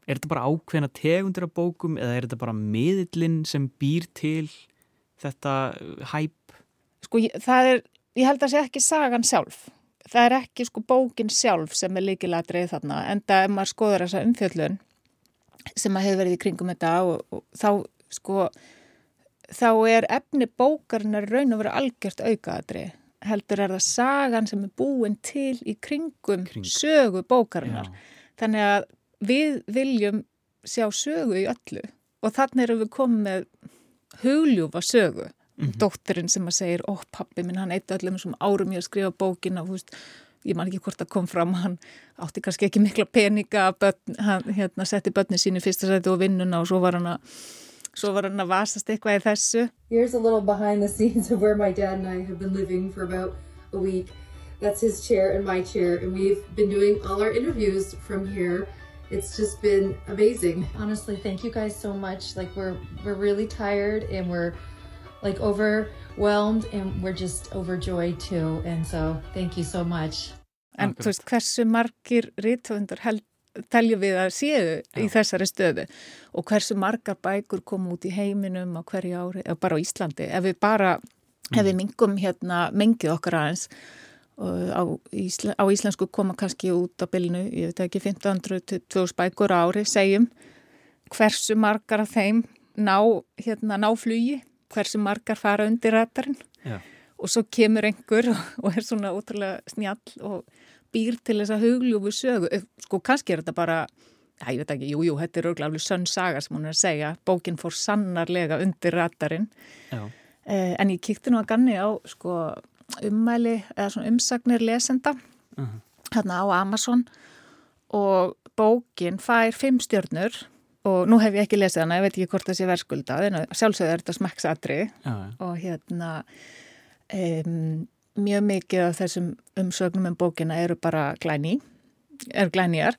er þetta bara ákveðina tegundir af bókum eða er þetta bara miðlinn sem býr til þetta hæp?
Sko, það er, ég held að það sé ekki sagan sjálf það er ekki sko bókin sjálf sem er líkilatrið þarna en það er maður skoður þessa umfjöllun sem að hefur verið í kringum þetta og, og þá sko þá er efni bókarinnar raun og verið algjört aukaðatrið heldur er það sagan sem er búin til í kringum Kring. sögu bókarinnar Já. þannig að við viljum sjá sögu í öllu. Og þannig erum við komið með hugljúfa sögu. Mm -hmm. dótturinn sem að segir, ó pappi minn hann eitt öllum sem árum ég að skrifa bókina og veist, ég man ekki hvort að kom fram hann átti kannski ekki mikla peninga börn, hann hérna, setti börni sín í fyrsta sæti og vinnuna og svo var hann að svo var hann að vasast eitthvað í þessu.
Here's a little behind the scenes of where my dad and I have been living for about a week. That's his chair and my chair and we've been doing all our interviews from here It's just been amazing.
Honestly, thank you guys so much. Like we're we're really tired and we're like overwhelmed and we're just overjoyed too and so thank you so much
en þú veist hversu margir rítvöndur teljum við að séu Já. í þessari stöðu og hversu margar bækur koma út í heiminum á hverju ári, eða bara á Íslandi ef við bara, mm. ef við mingum hérna, mingið okkar aðeins á, Ísla, á íslensku koma kannski út á bylnu, ég veit ekki 1500-2000 bækur ári, segjum. Hversu margar af þeim ná, hérna, ná flugi? Hversu margar fara undir rættarinn og svo kemur einhver og er svona ótrúlega snjall og býr til þess að hugljófu sögu, sko kannski er þetta bara Já, ég veit ekki, jú, jú, þetta er auðvitað sönn saga sem hún er að segja, bókinn fór sannarlega undir ratarinn eh, en ég kíkti nú að ganni á sko, ummæli eða svona umsagnir lesenda uh -huh. hérna á Amazon og bókinn fær fimm stjörnur og nú hef ég ekki lesið hana, ég veit ekki hvort það sé verðskulda en sjálfsögður er þetta smekksadri uh -huh. og hérna um, mjög mikið af þessum umsögnum um bókina eru bara glæni, eru glænýjar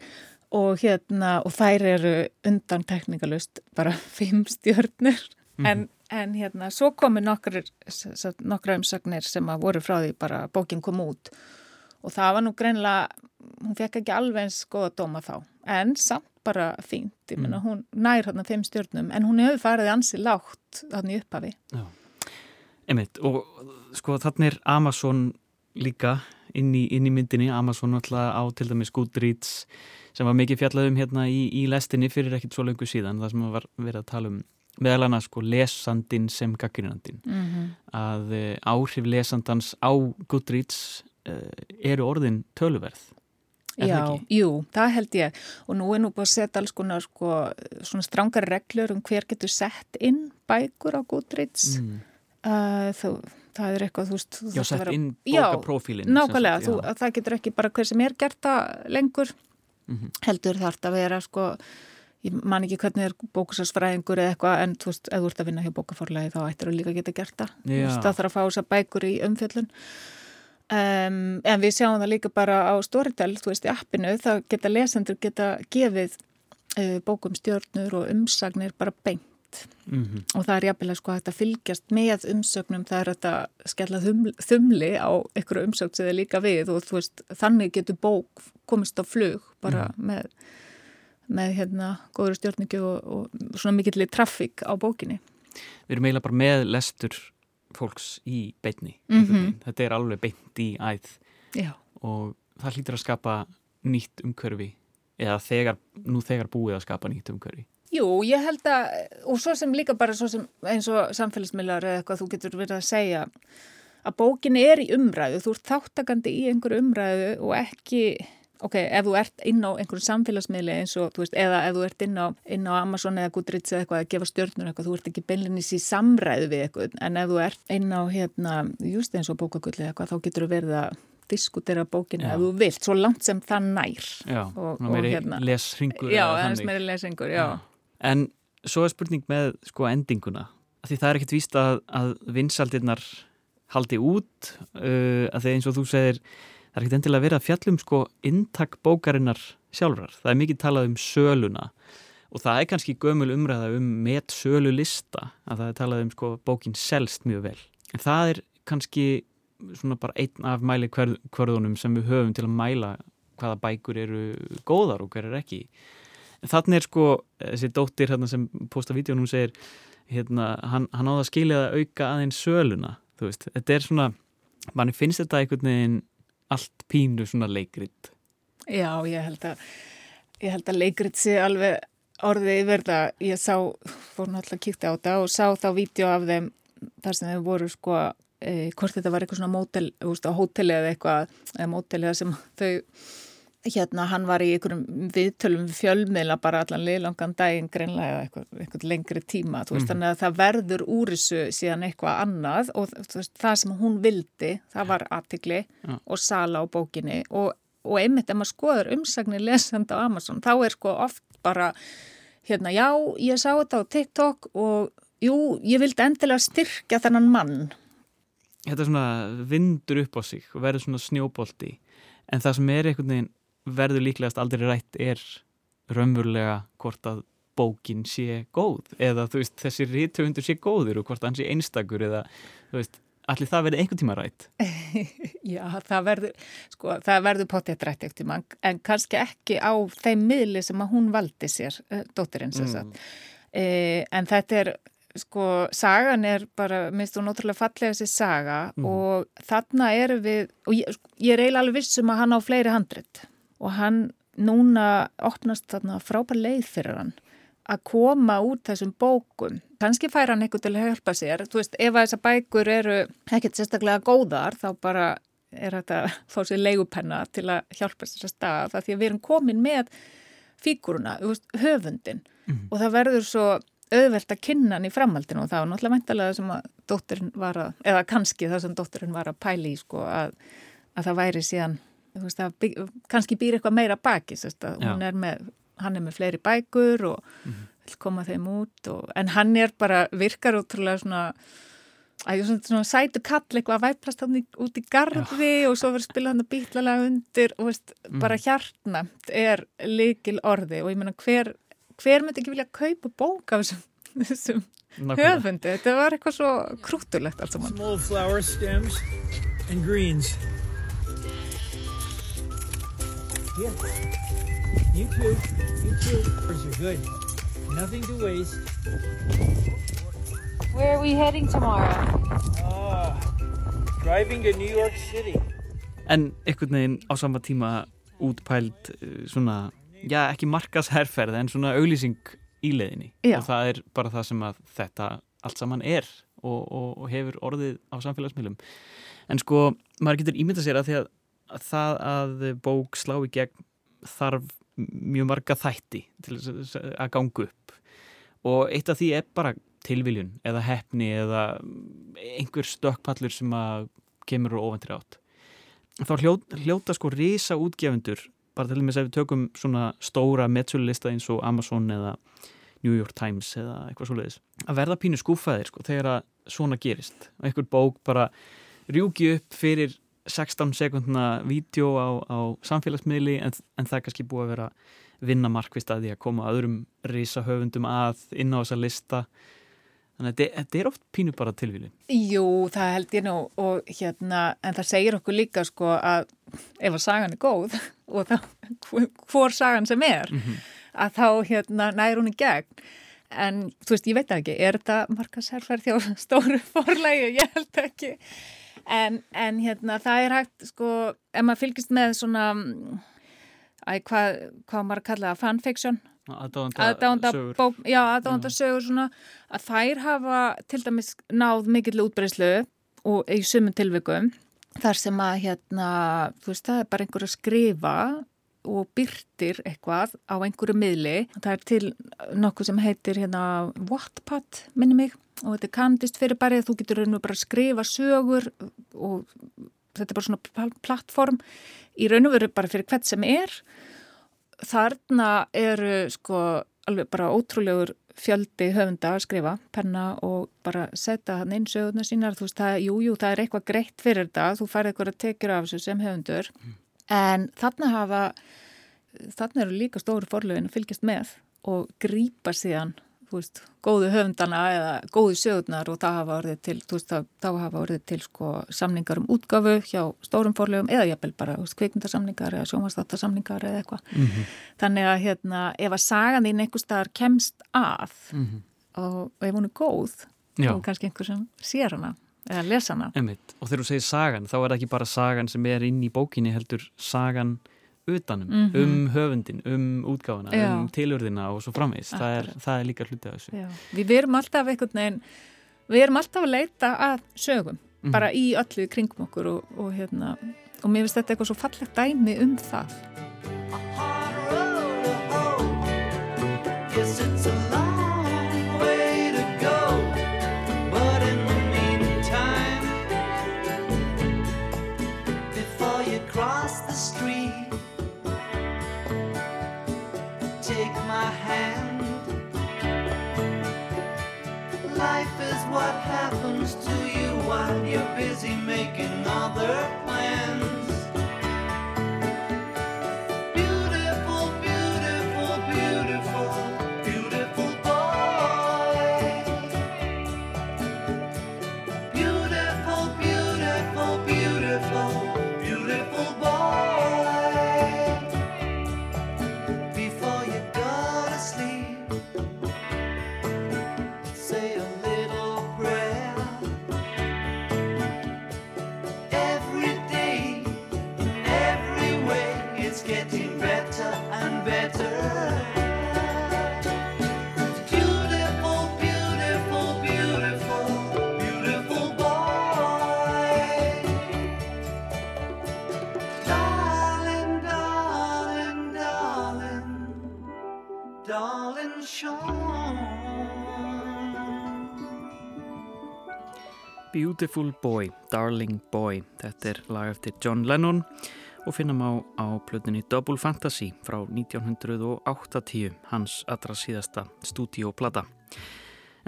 og hérna og þær eru undan teknikalust bara *laughs* fimm stjórnir mm -hmm. en, en hérna svo komi nokkra umsögnir sem að voru frá því bara bókin kom út. Og það var nú greinlega, hún fekk ekki alveg eins goða dóma þá. En samt bara fínt, ég menna mm. hún nær hérna fimm stjórnum en hún hefur farið ansi lágt þannig upphafi. Já.
Emitt, og sko þannig er Amazon líka inn í, inn í myndinni, Amazon alltaf á til dæmis Goodreads sem var mikið fjallað um hérna í, í lestinni fyrir ekkit svo lengur síðan, það sem var verið að tala um meðal annars sko lesandin sem gaggrinandin mm -hmm. að e, áhrif lesandans á Goodreads e, eru orðin töluverð
Já, það jú, það held ég og nú er nú búin að setja alls konar sko, svona strángar reglur um hver getur sett inn bækur á Goodreads mm. Uh, þú, það er eitthvað þú veist
Já, sett vera... inn bókaprófílin
Nákvæmlega, þú, það getur ekki bara hver sem er gert það lengur mm -hmm. heldur þarf að vera sko ég man ekki hvernig er bókusarsfræðingur eða eitthvað en þú veist, ef þú ert að vinna hjá bókaforlegi þá ættir þú líka að geta gert það veist, það þarf að fá þess að bækur í umfjöllun um, en við sjáum það líka bara á Storytel, þú veist, í appinu það geta lesendur geta gefið uh, bókum stjórnur og umsagnir bara beint mm -hmm. og það er jafnvel sko, að fylgjast með umsögnum, það er að skella þumli á einhverju umsögn sem er líka við og veist, þannig getur bók komist á flug bara mm -hmm. með, með hérna, góður stjórningu og, og svona mikillir trafík á bókinni.
Við erum eiginlega bara með lestur fólks í beitni. Mm -hmm. Þetta er alveg beint í æð
Já.
og það hlýtur að skapa nýtt umkörfi eða þegar, nú þegar búið að skapa nýtt umkörfi.
Jú, ég held að, og svo sem líka bara sem eins og samfélagsmiðlar eða eitthvað þú getur verið að segja að bókin er í umræðu, þú ert þáttakandi í einhverju umræðu og ekki, ok, ef þú ert inn á einhverju samfélagsmiðli eins og, þú veist, eða ef þú ert inn á, inn á Amazon eða Goodreads eða eitthvað að gefa stjórnur eitthvað, þú ert ekki beinleginis í samræðu við eitthvað, en ef þú ert inn á, hérna, just eins og bókagull eða eitthvað, þá getur þú verið að diskutera bókinu ef þú vilt, svo langt sem það nær.
Já, og, og hérna, lesringur.
Já, ennast meiri lesringur, já. já.
En svo er spurning með sko endinguna. Því það er ekkert víst að, að vinsaldirnar haldi út uh, að þegar eins og þú segir það er ekkert endilega verið að fjallum sko intak bókarinnar sjálfrar. Það er mikið talað um söluna og það er kannski gömul umræða um met sölu lista að það er talað um sko bókin selst mjög vel. En það er kannski svona bara einn af mæli hverðunum sem við höfum til að mæla hvaða bækur eru góðar og hver er ekki. Þannig er sko þessi dóttir hérna, sem posta hún segir hérna, hann, hann áða að skilja það auka aðeins söluna veist, þetta er svona, manni finnst þetta einhvern veginn allt pínu svona leikrit.
Já, ég held að ég held að leikrit sé alveg orðið yfirða, ég sá fór náttúrulega að kíkta á þetta og sá þá vídeo af þeim þar sem þau voru sko e, hvort þetta var eitthvað svona mótel, hóteli eða eitthvað, eða móteli sem þau hérna hann var í einhverjum viðtölum fjölmiðla bara allan liðlangan daginn greinlega eitthvað, eitthvað lengri tíma veist, mm. þannig að það verður úr þessu síðan eitthvað annað og veist, það sem hún vildi það var aðtikli ja. og sala á bókinni og, og einmitt ef maður skoður umsagnir lesand á Amazon þá er sko oft bara hérna já ég sá þetta á TikTok og jú ég vildi endilega styrkja þennan mann
Þetta er svona vindur upp á sig og verður svona snjóbolti en það sem er einhvern veginn verður líklegast aldrei rætt er raunverulega hvort að bókin sé góð eða þú veist þessi rítöfundur sé góður og hvort hann sé einstakur eða þú veist allir það verið einhvern tíma rætt? *laughs*
Já, það verður, sko, það verður potið rætt eftir mann, en kannski ekki á þeim miðli sem að hún valdi sér, eh, dóttirinn sem sagt. E, en þetta er, sko, sagan er bara, minnst þú náttúrulega fallega þessi saga
Mhm.
og þarna eru við, og ég, ég er eiginlega alveg viss um að hann á fleiri handrit og hann núna opnast þarna frábær leið fyrir hann að koma út þessum bókum. Kannski fær hann eitthvað til að hjálpa sér. Þú veist, ef þessar bækur eru ekkert sérstaklega góðar, þá bara er þetta fá sér leigupenna til að hjálpa sér að staða. Það því að við erum komin með fíguruna, þú veist, höfundin. Og það verður svo auðvelt að kynna hann í framhaldinu og það var náttúrulega mæntalega sem að dótturinn var að, eða kannski það sem dótturinn var að pæli í, sko, að, að það væri síðan, veist, bygg, kannski býr eitthvað meira baki, sérst, að hún
Já.
er með, hann er með fleiri bækur og vil koma þeim út og, en hann er bara, virkar útrúlega svona að ég svona, svona sætu kall eitthvað að væplast hann í, út í garði og svo verður spilað hann að býtlalega undir og veist, bara
Mhm.
hjartnæmt er líkil orði og ég meina hver, hver myndi ekki vilja kaupa bók af þessum, þessum höfundi, þetta var eitthvað svo saman.
Small flower stems and greens. Yeah. You too. You too. Are good. Nothing to waste.
Where are we heading tomorrow?
Ah, driving to New York City.
En einhvern veginn á sama tíma útpæld uh, svona, já ekki markasherferð en svona auglýsing í leiðinni
Já.
og það er bara það sem að þetta allt saman er og, og, og hefur orðið á samfélagsmiðlum. En sko, maður getur ímyndað sér að því að það að bók slá í gegn þarf mjög marga þætti til að- að ganga upp. Og eitt af því er bara tilviljun eða hefni eða einhver stökkpallur sem að kemur úr ofantri átt. Þá hljóta, hljóta sko risa útgefundur bara til dæmis ef við tökum svona stóra metsölulista eins og Amazon eða New York Times eða eitthvað svoleiðis að verða pínu skúfaðir sko þegar að svona gerist. Og einhver bók bara rjúki upp fyrir 16 sekundna vídeo á, á samfélagsmiðli en, en það er kannski búið að vera vinna markvist að því að koma öðrum risa höfundum að inn á þessa lista. Þannig að þetta, er oft pínu bara tilvílin
Jú, það held ég nú og hérna, en það segir okkur líka sko að ef að sagan er góð *laughs* og þá hvor sagan sem er að þá hérna nær hún í gegn. En þú veist, ég veit ekki er þetta markasherferð hjá *laughs* stóru forlægi, ég held ekki en, en hérna, það er hægt sko, ef maður fylgist með svona æ, hvað, hvað maður að kalla það, fanfiction?
Aðdáðanda sögur.
já, aðdáðanda sögur svona, að þær hafa til dæmis náð mikill útbreyslu og í sumum tilvikum þar sem að hérna, þú veist, það er bara einhver að skrifa og byrtir eitthvað á einhverju miðli. Það er til nokkuð sem heitir hérna Wattpad, minni mig, og þetta er kandist fyrir bara þú getur raun og bara skrifa sögur og þetta er bara svona pl- plattform í raun og veru bara fyrir hvert sem er. Þarna eru sko alveg bara ótrúlegur fjöldi höfunda að skrifa, penna og bara setja hann inn sögurnar sínar. Þú veist, það, jú, jú, það er eitthvað greitt fyrir þetta. Þú færði eitthvað að tekjur af þessu sem höfundur en þarna hafa þarna eru líka stóru forlögin að fylgjast með og grípa síðan þú veist, góðu höfundana eða góðu sögurnar og það hafa orðið til þú veist, þá, þá hafa orðið til sko samningar um útgafu hjá stórum forlögum eða jafnvel bara þú veist, kvikmyndasamningar eða sjónvarstáttasamningar eða eitthvað
Mhm.
þannig að hérna, ef að sagan þín einhver staðar kemst að
Mhm.
og ef hún er góð
Já.
og kannski einhver sem sér hana eða lesa hana
Einmitt. Og þegar þú segir sagan, þá er það ekki bara sagan sem er inn í bókinni heldur sagan utanum,
Mhm.
um höfundin, um útgáfuna,
Já.
um tilurðina og svo framvegis. Það það er líka hluti af þessu.
Já. Við erum alltaf einhvern veginn við erum alltaf að leita að sögum
Mhm.
bara í öllu kringum okkur og, og hérna og mér finnst þetta eitthvað svo fallegt dæmi um það
busy making other
Beautiful Boy, Darling Boy. Þetta er lag eftir John Lennon og finnum á, á plötunni Double Fantasy frá 1980, hans allra síðasta stúdíoplata.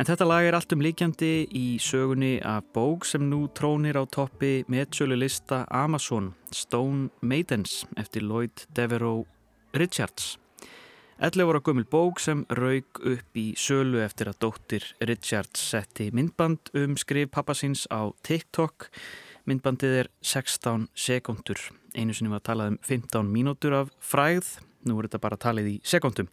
En þetta lag er allt um líkjandi í sögunni af bók sem nú trónir á toppi meðsölu lista Amazon Stone Maidens eftir Lloyd Devereaux Richards. 11 voru gömul bók sem raug upp í sölu eftir að dóttir Richards setti myndband um skrif pappasins á TikTok. Myndbandið er 16 sekundur. Einu sinni var að talað um 15 mínútur af fræð, nú er þetta bara talið í sekundum.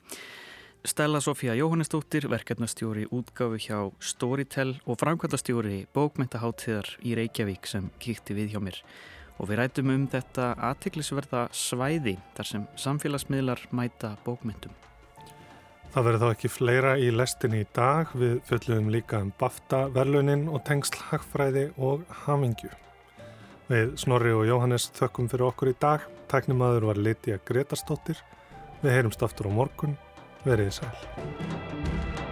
Stella Sofía Jóhannesdóttir, verkefnastjóri útgáfi hjá Storytel og framkvæmdastjóri bókmyndaháttíðar í Reykjavík sem kíkti við hjá mér. Og við rætum um þetta aðtiklisverða svæði þar sem samfélagsmiðlar mæta bókmyndum.
Það verður þá ekki fleira í lestinni í dag. Við fjöldluðum líka um BAFTA, verlunin og tengsl hagfræði og hamingju. Við Snorri og Jóhannes þökkum fyrir okkur í dag. Tæknimaður var Lítiða Gretarstóttir. Við heyrumst aftur á morgun. Verið sæl.